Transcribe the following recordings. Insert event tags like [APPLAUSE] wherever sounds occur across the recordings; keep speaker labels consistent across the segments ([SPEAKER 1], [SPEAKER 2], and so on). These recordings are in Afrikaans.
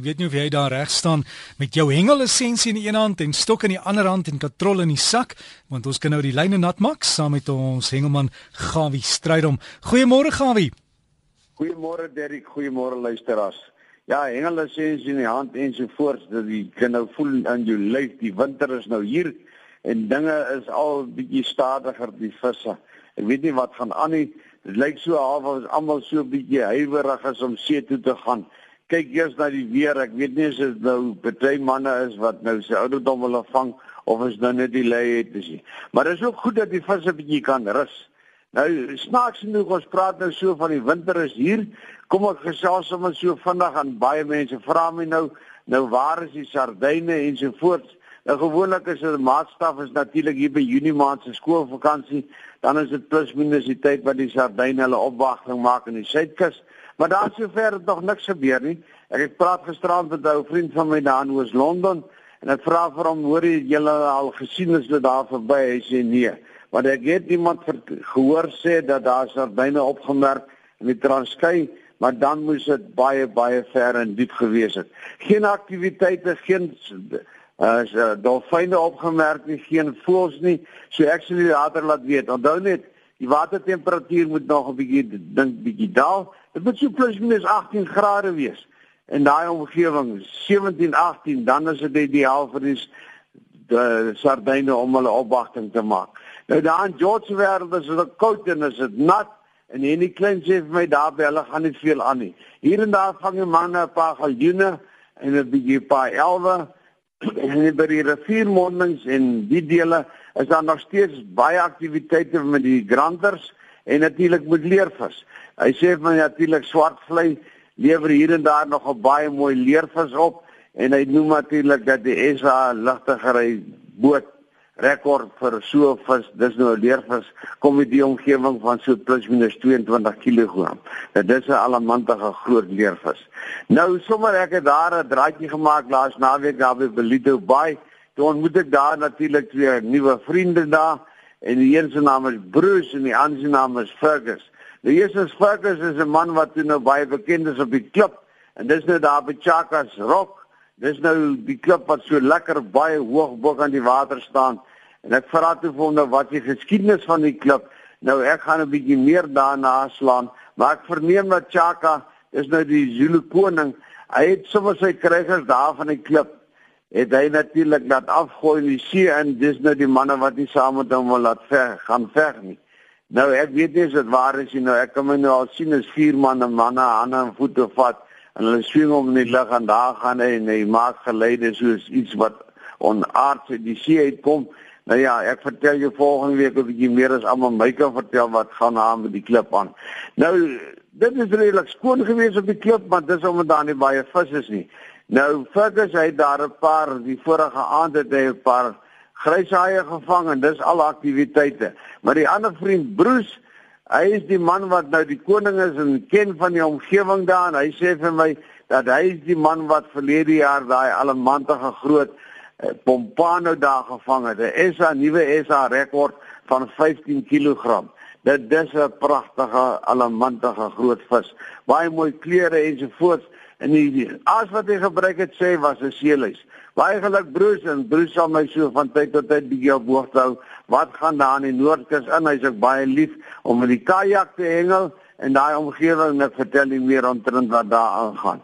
[SPEAKER 1] Ek weet nie of jy daar reg staan met jou hengelisensie in die een hand en stok in die ander hand en katrol in die sak, want ons kan nou die lyne nat maak saam met ons hengelman Gawie Strydom. Goeiemôre Gawie.
[SPEAKER 2] Goeiemôre Derrick, goeiemôre luisteraars. Ja, hengelisensie in die hand en so voort, dat jy kan nou voel aan jou lyf, die winter is nou hier en dinge is al bietjie stadiger die visse. Ek weet nie wat gaan aan nie. Dit lyk so half ons almal so bietjie huiwerig is om see toe te gaan kyk eers na die weer. Ek weet nie as dit nou baie manne is wat nou sy ouderdom wil vang of is nou net die lei het is nie. Maar dit is ook goed dat die vis 'n bietjie kan rus. Nou snaaks genoeg ons praat nou so van die winter is hier. Kom ek gesels sommer so vinnig aan baie mense vra my nou nou waar is die sardyne en so voort. Nou gewoonlik is dit maatstaf is natuurlik hier by Junie maand se skoolvakansie. Dan is dit plus minus die tyd wat die sardyne hulle opwagting maak in die suidkus. Maar daar sover het nog niks gebeur nie. Ek het praat gisterand met 'n ou vriend van my daar in Oos-London en ek vra vir hom, "Hoor jy julle al gesien is dit daar verby?" Hy sê, "Nee." Want ek het iemand gehoor sê dat daar sardyne opgemerk in die Transkei, maar dan moes dit baie baie ver en diep gewees het. Geen aktiwiteite, geen as uh, dolfyne opgemerk nie, geen voëls nie. So ek julle later laat weet. Onthou net, die watertemperatuur moet nog 'n bietjie dink bietjie daal. Dit moet so plus minus 18 grade wees. In daai omgewing 17 18 dan is dit ideaal vir die die sardyne om hulle opwagting te maak. Nou daar in George wêreld is dit koud en is dit nat en hierdie klein sê vir my daar by hulle gaan nie veel aan nie. Hier en daar vang jy manne 'n paar galjoene en 'n bietjie paar elwe [CLEARS THROAT] en by die riviermondings en die dele is daar nog steeds baie aktiwiteite met die granters en natuurlik met leervis. Hy sê van natuurlik swartvlei lewer hier en daar nog 'n baie mooi leervis op en hy noem natuurlik dat die SA ligtegery boot rekord vir so vis, dis nou 'n leervis kom in die omgewing van so plus minus 22 kg. Dit is 'n alamantige groot leervis. Nou sommer ek het daar 'n draadjie gemaak laas naweek daar by Belito Bay. Toe ontmoet ek daar natuurlik twee nuwe vriende daar en die een se naam is Bruce en die ander se naam is Fergus. Die eerste Fergus is 'n man wat nou baie bekend is op die klip en dis nou daar by Chakas Rock. Dis nou die klip wat so lekker baie hoog bo aan die water staan. En ek vra toe vir hom nou wat die geskiedenis van die klip. Nou ek gaan 'n bietjie meer daarna slaan, maar ek verneem dat Chaka is nou die Zulu koning. Hy het sommer sy krygers daar van die klip het hy natuurlik laat afgooi in die see en dis nou die manne wat nie saam met hom wil laat veg gaan veg nie. Nou ek weet nie as dit waar is nie. Nou ek kan my nou al sien as vier manne manne aan en voete vat en hulle swing om in die lug en daar gaan hy en hy maak geluide soos iets wat onaards uit die see uitkom. Nou ja, ek vertel jou volgende week 'n bietjie meer as almal my kan vertel wat gaan aan met die klip aan. Nou dit is redelik skoon geweest op die klip, maar dis omdat daar nie baie vis is nie. Nou Fergus hy daar 'n paar die vorige aand het hy 'n paar gryshaie gevang en dis al aktiwiteite. Maar die ander vriend Bruce, hy is die man wat nou die koning is en ken van die omgewing daar en hy sê vir my dat hy is die man wat verlede jaar daai allemantige groot eh, pompano daar gevang het. Dit is 'n nuwe SA rekord van 15 kg. Dit dis 'n pragtige allemantige groot vis. Baie mooi kleure en En die as wat hy gebruik het sê was 'n seeluis. Baie geluk broers en broers sal my so van tyd tot tyd bietjie op hoogte hou. Wat gaan daar in die Noordkus in? Hy's ook baie lief om met die kajak te hengel en daai omgewing net vertel nie meer omtrent wat daar aangaan.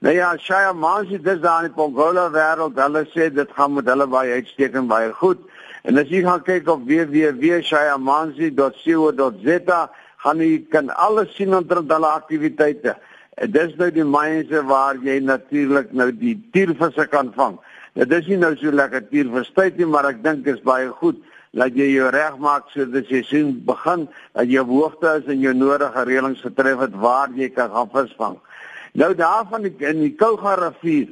[SPEAKER 2] Nou ja, Shaya Mansi dis daar in Pongola wêreld. Hulle sê dit gaan met hulle baie uitstekend baie goed. En as jy gaan kyk op www.shayamansi.co.za, gaan jy kan alles sien omtrent hulle aktiwiteite. Dis nou die mense waar jy natuurlik nou die tiervisse kan vang. Dit is nie nou so lekker tiervistyd nie, maar ek dink is baie goed dat jy jou reg maak sodat die seisoen begin, dat jy hoogte is en jou nodige reëlings getref het waar jy kan gaan visvang. Nou daarvan in die Kouga rivier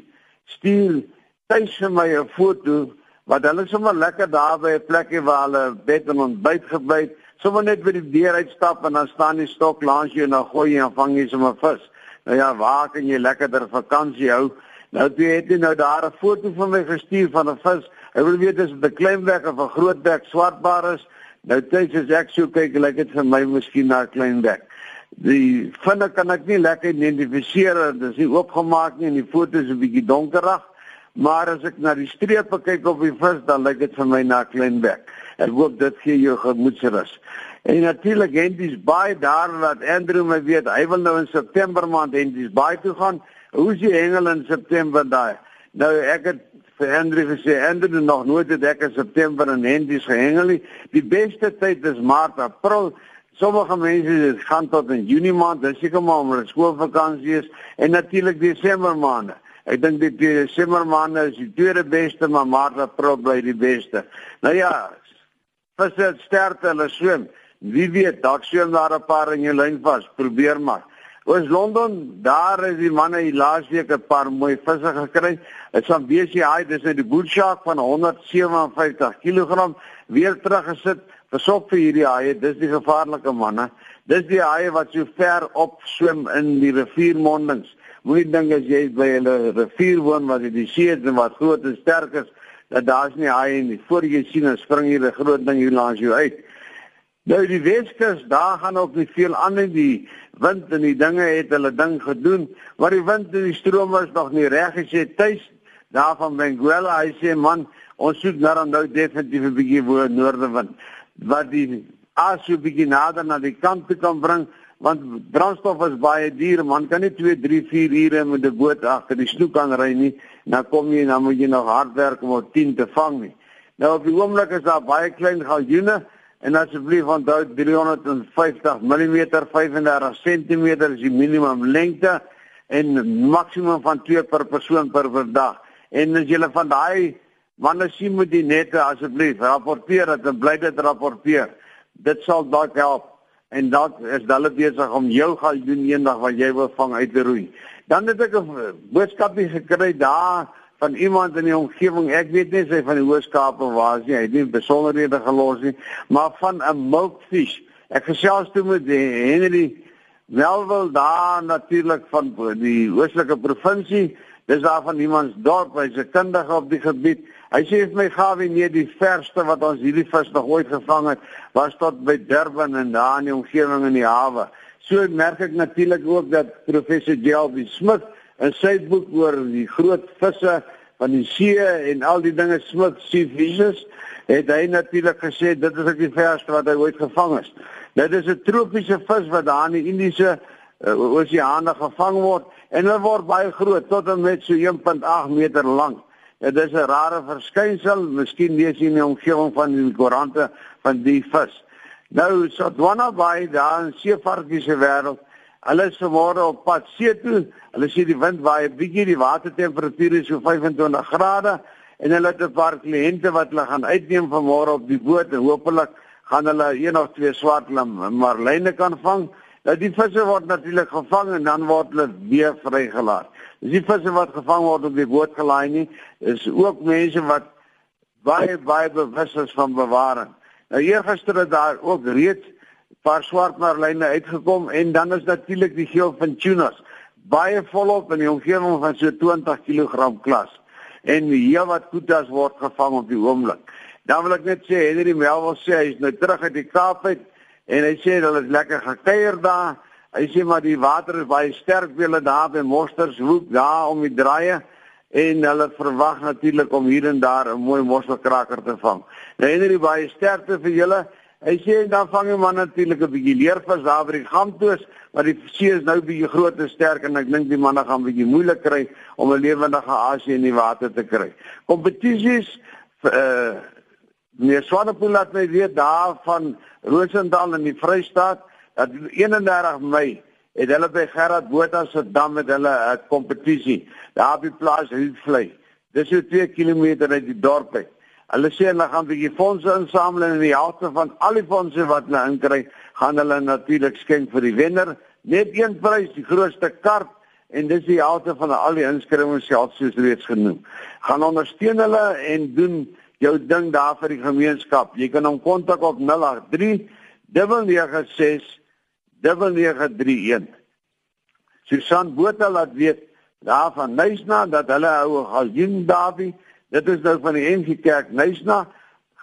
[SPEAKER 2] stuur tuis vir my 'n foto wat hulle sommer lekker daar by 'n plekkie waar hulle bed en ontbyt gebyt, sommer net by die deur uitstap en dan staan die stok langs jou en dan gooi jy en vang jy sommer vis. Nou ja, waar kan jy lekkerder vakansie hou? Nou toe het jy nou daar 'n foto van my gestuur van 'n vis. Ek wil weet as dit 'n klein bek of 'n groot bek swartbaar is. Nou tyd as ek so kyk, lyk dit vir my miskien na 'n klein bek. Die vinne kan ek nie lekker identifiseer, dit is nie oopgemaak nie en die foto is 'n bietjie donkerig, maar as ek na die strepe kyk op die vis, dan lyk dit vir my na 'n klein bek. Ek hoop dit gee jou gemoedsrus. En natuurlik Henties baie daar wat Andrew my weet, hy wil nou in September maand Henties baie toe gaan. Hoe is die hengel in September daai? Nou ek het vir Andrew gesê Andrew nog nooit het ek in September in Henties gehengel nie. Die beste tyd is Maart, April. Sommige mense dit gaan tot in Junie maand, dis seker maar omdat skoolvakansie is en natuurlik Desember maande. Ek dink die Desember maande is die tweede beste, maar Maart, April bly die beste. Nou ja, visse sterkte hulle swem. Wie weet, dalk swem daar 'n paar in jou lyn vas. Probeer maar. Ons Londen, daar is die manne hier laasweek 'n paar mooi visse gekry. Dit is van BCI, dis net die Bull Shark van 157 kg weer teruggesit. Pasop vir hierdie haie, dis die gevaarlike manne. Dis die haie wat so ver op swem in die riviermondings. Moenie dink as jy by 'n rivier woon wat die see is en wat groot en sterk is, dat daar's nie haie nie. Voor jy sien, dan spring hier 'n groot ding hier langs jou uit. Nou die Weskus, daar gaan ook nie veel aan in die wind en die dinge het hulle ding gedoen, maar die wind en die stroom was nog nie reg gesê tuis daar van Benguela. Hy sê man, ons soek nou nou definitief 'n bietjie voor noordewind wat die as jy begin nader na die kant te kan bring want brandstof is baie duur man. Kan nie 2 3 4 ure met 'n boot agter die snoek kan ry nie. Dan kom jy dan moet jy nog hard werk om op 10 te vang nie. Nou op die oomblik is daar baie klein galjoene. En asseblief onthou 350 mm 35 cm is die minimum lengte. En maksimum van 2 per persoon per dag. En as jy van daai manne sien moet die nette asseblief rapporteer. Dat en bly dit rapporteer. Dit sal dalk help en dalk is hulle besig om jou gaan doen eendag wat jy wil vang uit te roei. Dan het ek 'n boodskapie gekry daar van iemand in die omgewing. Ek weet nie sy van die Hoërskape waar sy, hy het nie besonderhede gelos nie, maar van 'n milkfish. Ek gesels toe met Henry Welwel daar natuurlik van die Oostelike provinsie. Dis daar van iemand dorp, hy's 'n kundige op die gebied. Hy sê vir my gawe nee die verste wat ons hierdie vis nog ooit gevang het, was tot by Durban en daar in die omgewing in die hawe. So merk ek natuurlik ook dat professor Jelby Smith in sy boek oor die groot visse van die see en al die dinge Smith Sea Fishes het hy natuurlik gesê dit is ek die verste wat hy ooit gevang het. Dit is 'n tropiese vis wat daar in die Indiese uh, Oseane gevang word en hulle word baie groot tot en met so 1.8 meter lank. Dit is 'n rare verskynsel, miskien lees jy in die omgewing van die koerante van die vis. Nou Sodwana Bay daar in seevarkiese wêreld Hulle is vanmôre op pad see toe. Hulle sien die wind waai 'n bietjie, die watertemperatuur is so 25 grade en hulle het 'n paar kliënte wat hulle gaan uitneem vanmôre op die boot en hopelik gaan hulle een of twee swart marline kan vang. Nou die visse word natuurlik gevang en dan word hulle weer vrygelaat. Dis die visse wat gevang word op die boot gelaai nie, is ook mense wat baie baie bewus is van bewaring. Nou eergister het daar ook reeds paar swart marline uitgekom en dan is natuurlik die geel van tunas baie volop in die omgewing van so 20 kg klas en hier wat kutas word gevang op die oomblik. Dan wil ek net sê Henry Melville sê hy is nou terug uit die Kaap uit en hy sê hulle is lekker gekuier daar. Hy sê maar die water is baie sterk vir hulle daar by Mostershoek daar om die draaie en hulle verwag natuurlik om hier en daar 'n mooi mosselkraker te vang. Nou Henry baie sterkte vir julle Hy sê dan vang jy man natuurlik 'n bietjie leervis daar by die Gamtoos, maar die see is nou bietjie groot en sterk en ek dink die manne gaan bietjie moeilik kry om 'n lewendige asie in die water te kry. Kompetisies uh eh, meer Swanepoel laat my weet daar van Rosendal in die Vrystaat dat 31 Mei het hulle by Gerard Botha se dam met hulle 'n uh, kompetisie daar op die plaas Hoedvlei. Dis so 2 km uit die dorp uit. Hulle sê hulle gaan 'n bietjie fondse insamel en die helfte van al die fondse wat hulle inkry, gaan hulle natuurlik skenk vir die wenner. Net een prys, die grootste karp en dis die helfte van al die inskrywings self soos reeds genoem. Gaan ondersteun hulle en doen jou ding daar vir die gemeenskap. Jy kan hom kontak op 083 996 9931. Susan Botha laat weet daar van Nysna dat hulle hou 'n galjoen daarby Dit is nou van die NG Kerk Nysna.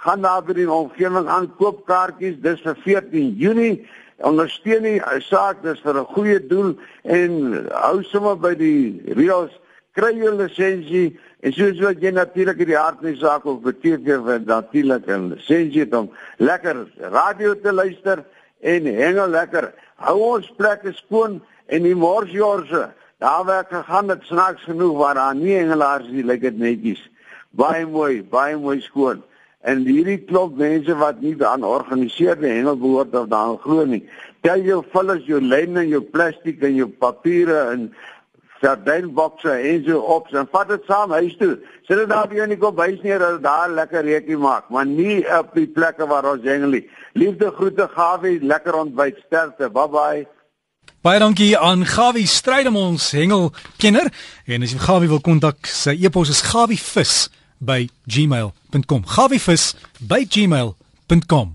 [SPEAKER 2] Gaan daar by die omgewing aan koop kaartjies. Dis vir 14 Junie ondersteun die saak dis vir 'n goeie doel en hou sommer by die reëls kry jou lisensie en soos wat jy natuurlik in die hart van die saak of beteken vir natuurlik 'n lisensie om lekker radio te luister en hengel lekker. Hou ons plekke skoon en die morsjorse daar werk gegaan dit snaaks genoeg waar daar nie hengelaars is lyk dit netjies. Baie mooi baie mooi skoon. En hierdie klop mense wat nie aan georganiseerde hengel behoort of daaraan glo nie. Tel jou vullis, jou lyne, jou plastiek en jou papiere en sardynbokse en so op en vat dit saam huis toe. Sit dit daar by jou in die kombuis neer dat daar lekker reekie maak, maar nie op die plekke waar ons hengel nie. Liefde groete Gawie, lekker ontbyt, sterkte. Bye bye.
[SPEAKER 1] Baie dankie aan Gawie Strydom ons hengel kenner en as jy Gawie wil kontak, sy e-pos is gawievis by gmail.com. Gawivis by gmail.com.